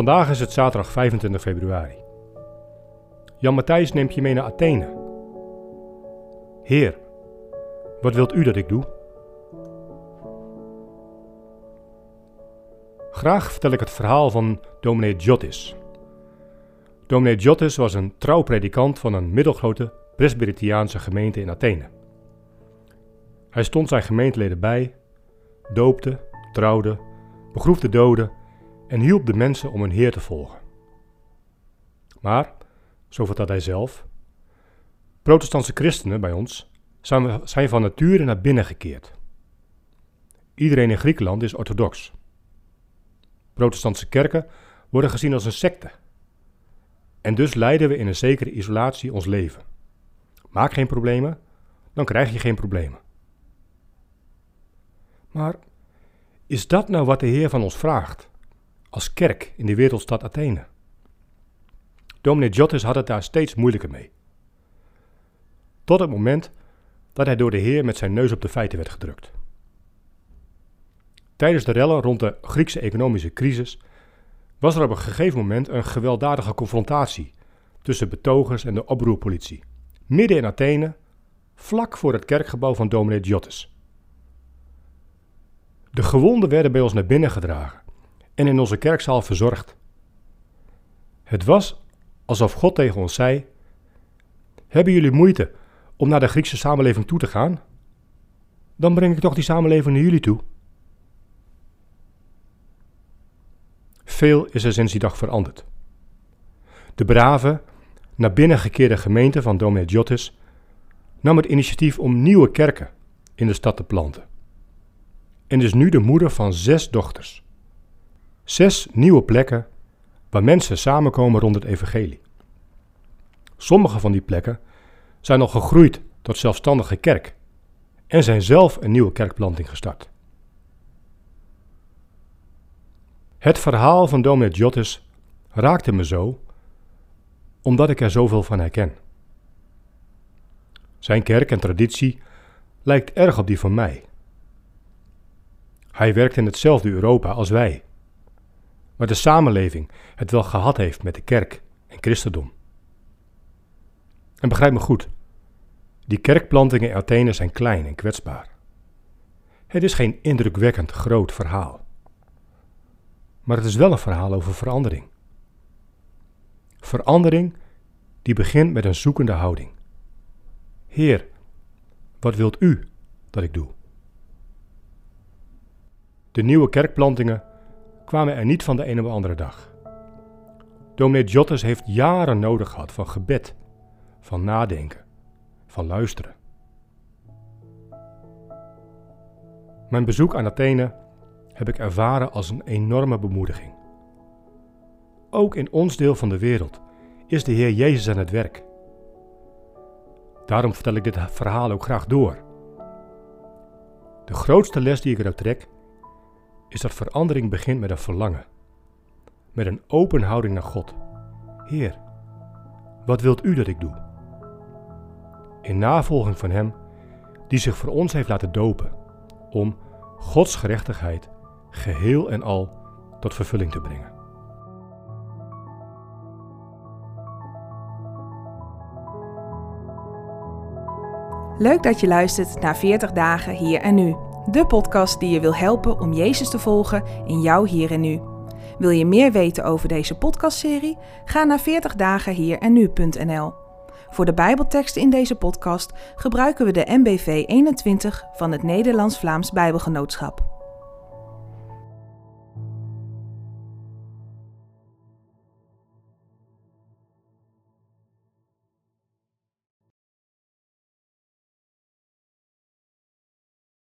Vandaag is het zaterdag 25 februari. Jan Matthijs neemt je mee naar Athene. Heer, wat wilt u dat ik doe? Graag vertel ik het verhaal van dominee Jotis. Dominee Jotis was een trouw predikant van een middelgrote Presbyteriaanse gemeente in Athene. Hij stond zijn gemeenteleden bij, doopte, trouwde, begroef de doden en hielp de mensen om hun Heer te volgen. Maar, zo vertelt hij zelf, protestantse christenen bij ons zijn van nature naar binnen gekeerd. Iedereen in Griekenland is orthodox. Protestantse kerken worden gezien als een secte. En dus leiden we in een zekere isolatie ons leven. Maak geen problemen, dan krijg je geen problemen. Maar is dat nou wat de Heer van ons vraagt? Als kerk in de wereldstad Athene. Dominee Jottes had het daar steeds moeilijker mee. Tot het moment dat hij door de Heer met zijn neus op de feiten werd gedrukt. Tijdens de rellen rond de Griekse economische crisis was er op een gegeven moment een gewelddadige confrontatie tussen betogers en de oproerpolitie, midden in Athene, vlak voor het kerkgebouw van dominee Jottes. De gewonden werden bij ons naar binnen gedragen en in onze kerkzaal verzorgd. Het was alsof God tegen ons zei: Hebben jullie moeite om naar de Griekse samenleving toe te gaan? Dan breng ik toch die samenleving naar jullie toe. Veel is er sinds die dag veranderd. De brave, naar binnen gekeerde gemeente van dominee Jotis nam het initiatief om nieuwe kerken in de stad te planten. En is nu de moeder van zes dochters. Zes nieuwe plekken waar mensen samenkomen rond het evangelie. Sommige van die plekken zijn al gegroeid tot zelfstandige kerk en zijn zelf een nieuwe kerkplanting gestart. Het verhaal van dominee Jottes raakte me zo, omdat ik er zoveel van herken. Zijn kerk en traditie lijkt erg op die van mij. Hij werkt in hetzelfde Europa als wij waar de samenleving het wel gehad heeft met de kerk en christendom. En begrijp me goed, die kerkplantingen in Athene zijn klein en kwetsbaar. Het is geen indrukwekkend groot verhaal. Maar het is wel een verhaal over verandering. Verandering die begint met een zoekende houding. Heer, wat wilt u dat ik doe? De nieuwe kerkplantingen kwamen er niet van de ene op de andere dag. Dominee Jottes heeft jaren nodig gehad van gebed, van nadenken, van luisteren. Mijn bezoek aan Athene heb ik ervaren als een enorme bemoediging. Ook in ons deel van de wereld is de Heer Jezus aan het werk. Daarom vertel ik dit verhaal ook graag door. De grootste les die ik eruit trek is dat verandering begint met een verlangen. Met een open houding naar God. Heer, wat wilt u dat ik doe? In navolging van Hem, die zich voor ons heeft laten dopen, om Gods gerechtigheid geheel en al tot vervulling te brengen. Leuk dat je luistert naar 40 dagen hier en nu de podcast die je wil helpen om Jezus te volgen in jouw hier en nu. Wil je meer weten over deze podcastserie? Ga naar 40 dagen hier en nu.nl. Voor de Bijbelteksten in deze podcast gebruiken we de MBV 21 van het Nederlands-Vlaams Bijbelgenootschap.